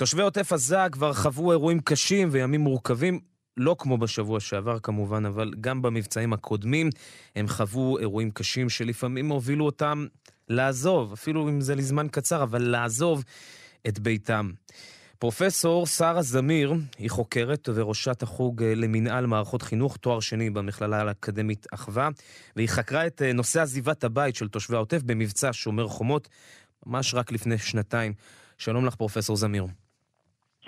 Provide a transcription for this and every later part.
תושבי עוטף עזה כבר חוו אירועים קשים וימים מורכבים, לא כמו בשבוע שעבר כמובן, אבל גם במבצעים הקודמים הם חוו אירועים קשים שלפעמים הובילו אותם לעזוב, אפילו אם זה לזמן קצר, אבל לעזוב את ביתם. פרופסור שרה זמיר היא חוקרת וראשת החוג למנהל מערכות חינוך, תואר שני במכללה האקדמית אחווה, והיא חקרה את נושא עזיבת הבית של תושבי העוטף במבצע שומר חומות, ממש רק לפני שנתיים. שלום לך, פרופסור זמיר.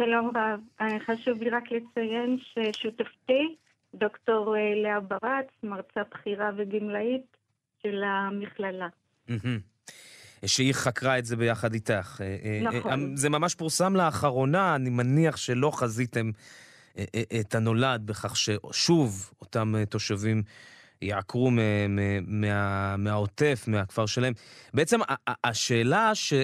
שלום רב. חשוב לי רק לציין ששותפתי, דוקטור לאה ברץ, מרצה בכירה וגמלאית של המכללה. שהיא חקרה את זה ביחד איתך. נכון. זה ממש פורסם לאחרונה, אני מניח שלא חזיתם את הנולד בכך ששוב אותם תושבים יעקרו מה, מהעוטף, מהכפר שלהם. בעצם השאלה ש,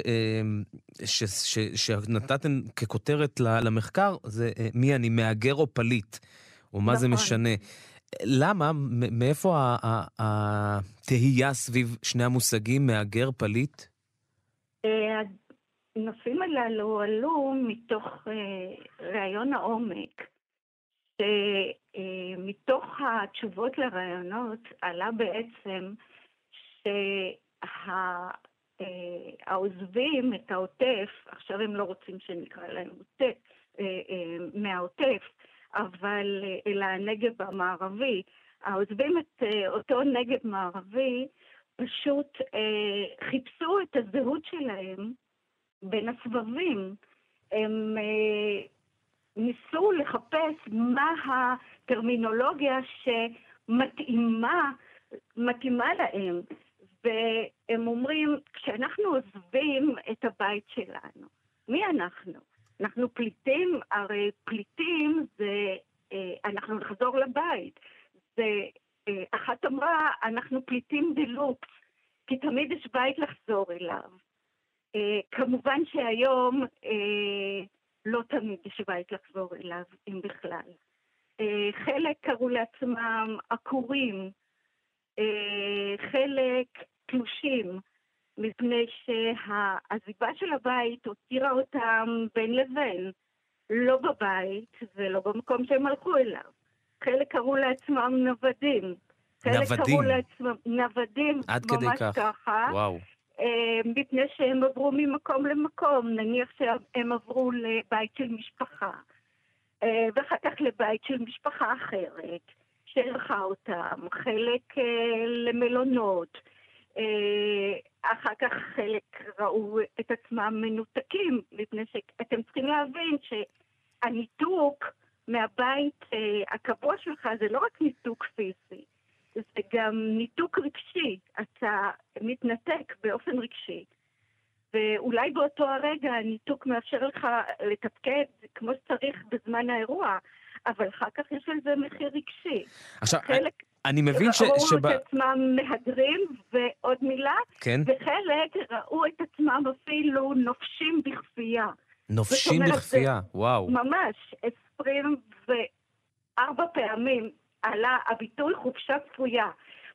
ש, ש, שנתתם ככותרת למחקר זה מי אני, מהגר או פליט, או מה נכון. זה משנה. למה, מאיפה התהייה סביב שני המושגים, מהגר, פליט? הנושאים הללו עלו מתוך ראיון העומק. שמתוך התשובות לרעיונות עלה בעצם שהעוזבים את העוטף, עכשיו הם לא רוצים שנקרא להם עוטף, מהעוטף, אבל אלא הנגב המערבי, העוזבים את אותו נגב מערבי פשוט חיפשו את הזהות שלהם בין הסבבים. הם ניסו לחפש מה הטרמינולוגיה שמתאימה מתאימה להם. והם אומרים, כשאנחנו עוזבים את הבית שלנו, מי אנחנו? אנחנו פליטים, הרי פליטים זה, אנחנו נחזור לבית. זה, אחת אמרה, אנחנו פליטים דלוקס, כי תמיד יש בית לחזור אליו. כמובן שהיום לא תמיד יש בית לחזור אליו, אם בכלל. חלק קראו לעצמם עקורים, חלק תלושים, מפני שהעזיבה של הבית הותירה אותם בין לבין, לא בבית ולא במקום שהם הלכו אליו. חלק קראו לעצמם נוודים. נוודים? חלק קראו לעצמם נוודים, עד כדי ממש כך. ככה. וואו. מפני שהם עברו ממקום למקום, נניח שהם עברו לבית של משפחה, ואחר כך לבית של משפחה אחרת, שאירחה אותם, חלק למלונות, אחר כך חלק ראו את עצמם מנותקים, מפני שאתם צריכים להבין שהניתוק מהבית הקבוע שלך זה לא רק ניתוק פיזי, זה גם ניתוק רגשי, אתה מתנתק באופן רגשי. ואולי באותו הרגע הניתוק מאפשר לך לתפקד כמו שצריך בזמן האירוע, אבל אחר כך יש לזה מחיר רגשי. עכשיו, חלק אני מבין ש... ראו שב... את עצמם מהגרים, ועוד מילה, כן? וחלק ראו את עצמם אפילו נופשים בכפייה. נופשים בכפייה, וואו. ממש, 24 פעמים עלה הביטוי חופשה כפויה,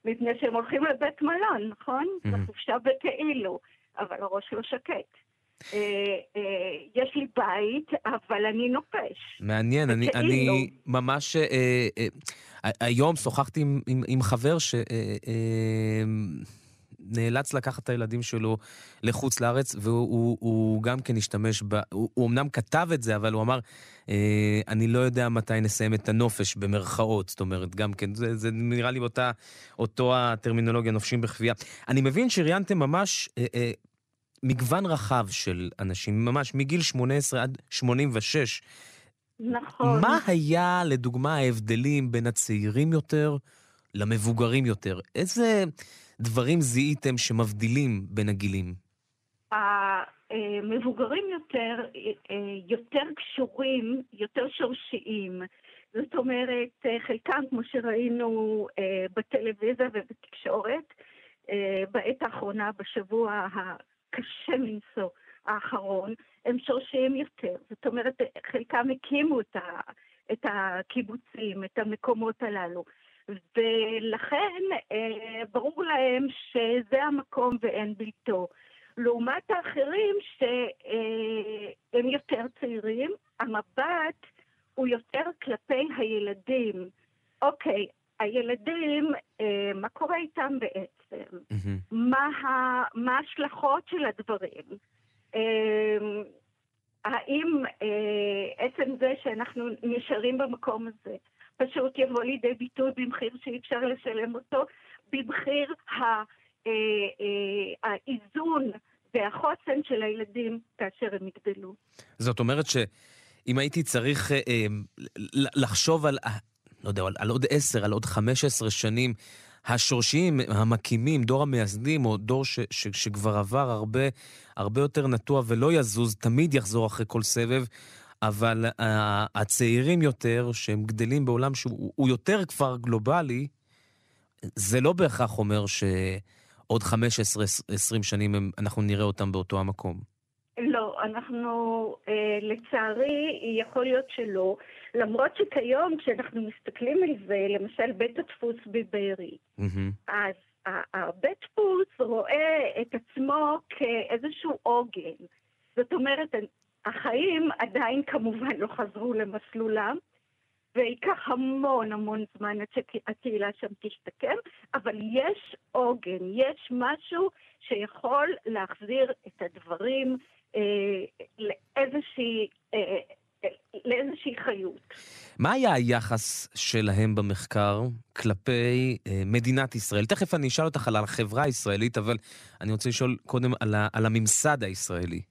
מפני שהם הולכים לבית מלון, נכון? זו חופשה בכאילו, אבל הראש לא שקט. אה, אה, יש לי בית, אבל אני נופש. מעניין, אני. אני ממש... אה, אה, אה, היום שוחחתי עם, עם, עם חבר שנאלץ אה, נאלץ לקחת את הילדים שלו לחוץ לארץ, והוא הוא, הוא גם כן השתמש ב... הוא, הוא אמנם כתב את זה, אבל הוא אמר, אה, אני לא יודע מתי נסיים את הנופש, במרכאות. זאת אומרת, גם כן, זה, זה נראה לי אותה, אותו הטרמינולוגיה, נופשים בכפייה. אני מבין שראיינתם ממש... אה, אה, מגוון רחב של אנשים, ממש מגיל 18 עד 86. נכון. מה היה, לדוגמה, ההבדלים בין הצעירים יותר למבוגרים יותר? איזה דברים זיהיתם שמבדילים בין הגילים? המבוגרים יותר, יותר קשורים, יותר שורשיים. זאת אומרת, חלקם, כמו שראינו בטלוויזיה ובתקשורת, בעת האחרונה, בשבוע הקשה מנשוא האחרון, הם שורשיים יותר. זאת אומרת, חלקם הקימו את, את הקיבוצים, את המקומות הללו. ולכן ברור להם שזה המקום ואין בלתו. לעומת האחרים שהם יותר צעירים, המבט הוא יותר כלפי הילדים. אוקיי, הילדים, אה, מה קורה איתם בעצם? Mm-hmm. מה ההשלכות של הדברים? אה, האם אה, עצם זה שאנחנו נשארים במקום הזה פשוט יבוא לידי ביטוי במחיר שאי אפשר לשלם אותו, במחיר האיזון והחוסן של הילדים כאשר הם יגדלו. זאת אומרת שאם הייתי צריך לחשוב על לא יודע, על, על עוד עשר, על עוד חמש עשרה שנים, השורשיים, המקימים, דור המייסדים, או דור ש, ש, שכבר עבר הרבה, הרבה יותר נטוע ולא יזוז, תמיד יחזור אחרי כל סבב, אבל uh, הצעירים יותר, שהם גדלים בעולם שהוא יותר כבר גלובלי, זה לא בהכרח אומר שעוד 15-20 שנים הם, אנחנו נראה אותם באותו המקום. לא, אנחנו, אה, לצערי, יכול להיות שלא. למרות שכיום, כשאנחנו מסתכלים על זה, למשל בית הדפוס בבארי, mm-hmm. אז הבית דפוס רואה את עצמו כאיזשהו עוגן. זאת אומרת, החיים עדיין כמובן לא חזרו למסלולם, וייקח המון המון זמן עד שהקהילה שם תשתקם, אבל יש עוגן, יש משהו שיכול להחזיר את הדברים אה, לאיזושהי, אה, אה, לאיזושהי חיות. מה היה היחס שלהם במחקר כלפי מדינת ישראל? תכף אני אשאל אותך על החברה הישראלית, אבל אני רוצה לשאול קודם על, ה, על הממסד הישראלי.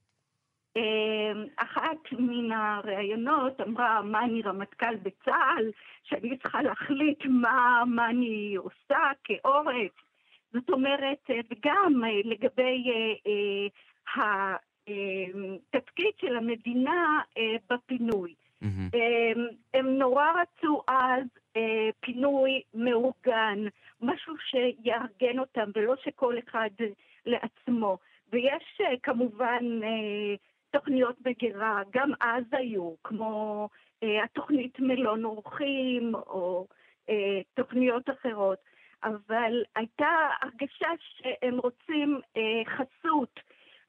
אחת מן הראיונות אמרה, מה אני רמטכ"ל בצה"ל, שאני צריכה להחליט מה, מה אני עושה כעורף. זאת אומרת, וגם לגבי אה, התפקיד אמ, של המדינה אה, בפינוי. Mm-hmm. הם נורא רצו אז אה, פינוי מאורגן, משהו שיארגן אותם ולא שכל אחד לעצמו. ויש אה, כמובן תוכניות מגירה, גם אז היו, כמו התוכנית מלון אורחים או תוכניות אחרות, אבל הייתה הרגשה שהם רוצים חסות.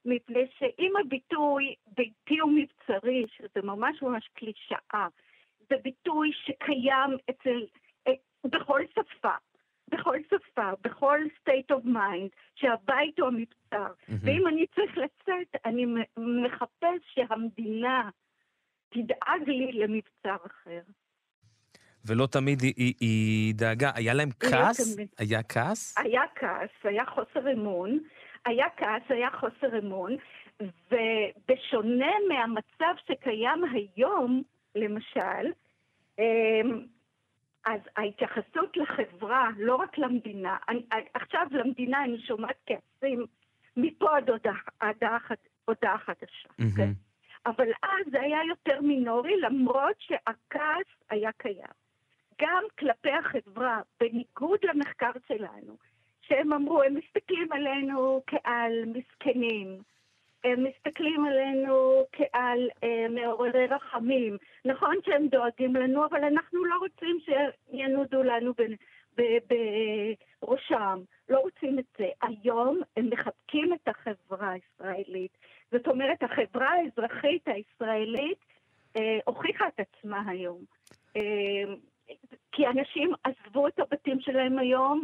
מפני שאם הביטוי ביתי ומבצרי, שזה ממש ממש קלישאה, זה ביטוי שקיים אצל, אה, בכל שפה, בכל שפה, בכל state of mind, שהבית הוא המבצר. Mm-hmm. ואם אני צריך לצאת, אני מחפש שהמדינה תדאג לי למבצר אחר. ולא תמיד היא, היא, היא דאגה. היה להם לא כעס? לא היה כעס? היה כעס, היה חוסר אמון. היה כעס, היה חוסר אמון, ובשונה מהמצב שקיים היום, למשל, אמ, אז ההתייחסות לחברה, לא רק למדינה, אני, עכשיו למדינה אני שומעת כעסים מפה עד הודעה, הודעה חדשה, mm-hmm. כן? אבל אז זה היה יותר מינורי, למרות שהכעס היה קיים. גם כלפי החברה, בניגוד למחקר שלנו, שהם אמרו, הם מסתכלים עלינו כעל מסכנים. הם מסתכלים עלינו כעל אה, מעוררי רחמים. נכון שהם דואגים לנו, אבל אנחנו לא רוצים שינודו לנו בראשם. לא רוצים את זה. היום הם מחבקים את החברה הישראלית. זאת אומרת, החברה האזרחית הישראלית אה, הוכיחה את עצמה היום. אה, כי אנשים עזבו את הבתים שלהם היום,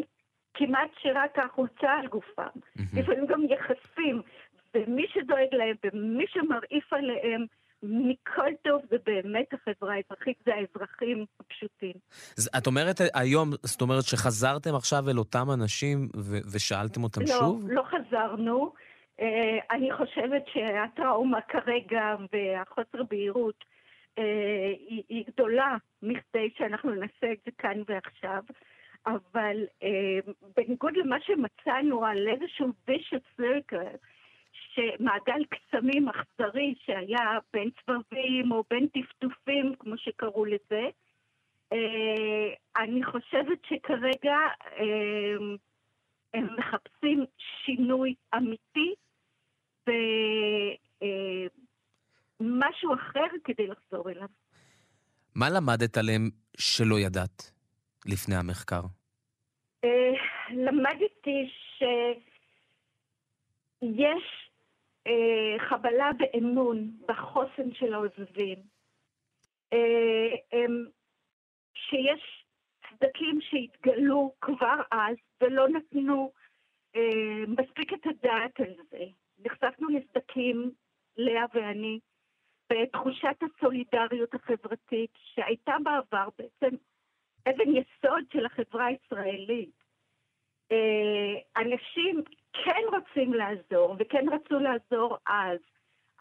כמעט שרק החולצה על גופם. לפעמים גם יחסים, ומי שדואג להם ומי שמרעיף עליהם מכל טוב זה באמת החברה האזרחית, זה האזרחים הפשוטים. את אומרת היום, זאת אומרת שחזרתם עכשיו אל אותם אנשים ו- ושאלתם אותם לא, שוב? לא, לא חזרנו. Uh, אני חושבת שהטראומה כרגע והחוסר בהירות uh, היא, היא גדולה מכדי שאנחנו נעשה את זה כאן ועכשיו. אבל אה, בניגוד למה שמצאנו על איזשהו vicious circle, שמעגל קסמים אכזרי שהיה בין סבבים או בין טפטופים, כמו שקראו לזה, אה, אני חושבת שכרגע אה, הם מחפשים שינוי אמיתי ומשהו אה, אחר כדי לחזור אליו. מה למדת עליהם שלא ידעת? לפני המחקר? למדתי שיש אה, חבלה באמון, בחוסן של העוזבים. אה, שיש סדקים שהתגלו כבר אז ולא נתנו אה, מספיק את הדעת על זה. נחשפנו לסדקים, לאה ואני, בתחושת הסולידריות החברתית שהייתה בעבר בעצם אבן יסוד של החברה הישראלית. אה, אנשים כן רוצים לעזור, וכן רצו לעזור אז,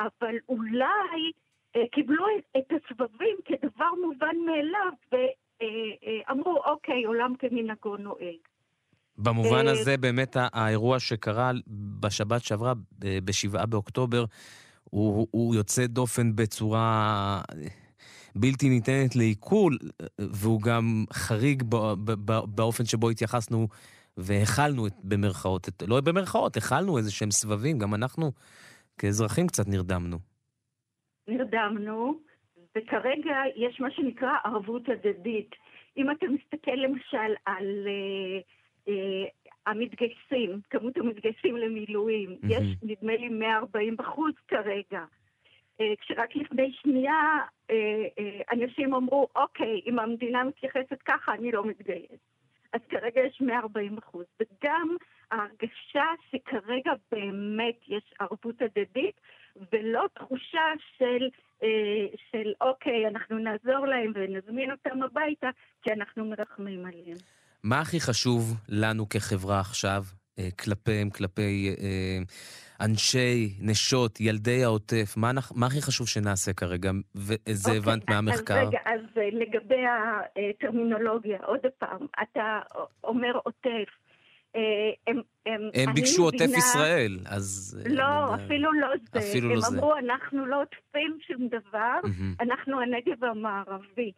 אבל אולי אה, קיבלו את הסבבים כדבר מובן מאליו, ואמרו, אוקיי, עולם כמנהגו נוהג. במובן הזה, באמת האירוע שקרה בשבת שעברה, ב-7 באוקטובר, הוא, הוא יוצא דופן בצורה בלתי ניתנת לעיכול, והוא גם חריג באופן שבו התייחסנו והכלנו את, במרכאות, את, לא במרכאות, הכלנו איזה שהם סבבים, גם אנחנו כאזרחים קצת נרדמנו. נרדמנו, וכרגע יש מה שנקרא ערבות הדדית. אם אתה מסתכל למשל על uh, uh, המתגייסים, כמות המתגייסים למילואים, mm-hmm. יש נדמה לי 140 בחוץ כרגע. Uh, כשרק לפני שנייה uh, uh, אנשים אמרו, אוקיי, אם המדינה מתייחסת ככה, אני לא מתגייס. אז כרגע יש 140 אחוז. וגם ההרגשה שכרגע באמת יש ערבות הדדית, ולא תחושה של, אה, של אוקיי, אנחנו נעזור להם ונזמין אותם הביתה, כי אנחנו מרחמים עליהם. מה הכי חשוב לנו כחברה עכשיו, כלפיהם, כלפי אה, אנשי, נשות, ילדי העוטף? מה, מה הכי חשוב שנעשה כרגע? וזה אוקיי, הבנת מהמחקר. אז רגע, אז אה, לגבי הטרמינולוגיה, עוד פעם, אתה אומר עוטף. אה, הם, הם, הם ביקשו עוטף מבינה... ישראל, אז... אה, לא, אני... אפילו לא זה. אפילו הם לא אמרו, זה. אנחנו לא עוטפים שום דבר, mm-hmm. אנחנו הנגב המערבי.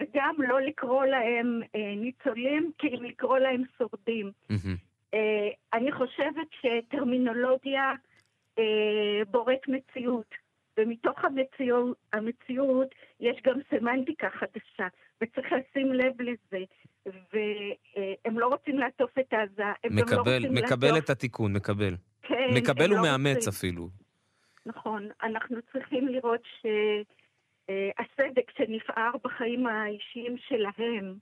וגם לא לקרוא להם אה, ניצולים, כי לקרוא להם שורדים. Mm-hmm. אה, אני חושבת שטרמינולוגיה אה, בוראת מציאות, ומתוך המציאות, המציאות יש גם סמנטיקה חדשה, וצריך לשים לב לזה. והם לא רוצים לעטוף את עזה, הם מקבל, גם לא רוצים מקבל לעטוף... את התיקון, מקבל. כן, מקבל לא ומאמץ רוצים. אפילו. נכון, אנחנו צריכים לראות שהסדק שנפער בחיים האישיים שלהם,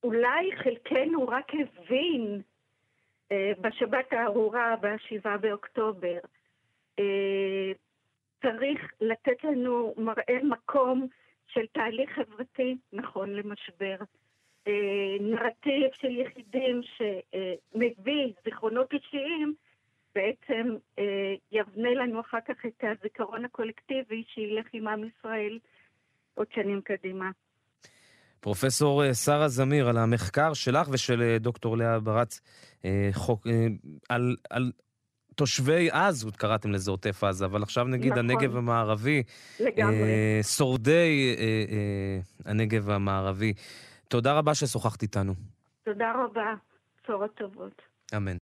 שאולי חלקנו רק הבין אה, בשבת הארורה ב-7 באוקטובר, אה, צריך לתת לנו מראה מקום של תהליך חברתי נכון למשבר. אה, נרטיב של יחידים שמביא זיכרונות אישיים, בעצם יבנה לנו אחר כך את הזיכרון הקולקטיבי שילך עם עם ישראל עוד שנים קדימה. פרופסור אה, שרה זמיר, על המחקר שלך ושל דוקטור לאה ברץ חוק, על, על תושבי אז, קראתם לזה עוטף עזה, אבל עכשיו נגיד נכון. הנגב המערבי, לגמרי. אה, שורדי אה, אה, הנגב המערבי. תודה רבה ששוחחת איתנו. תודה רבה, צורות טובות. אמן.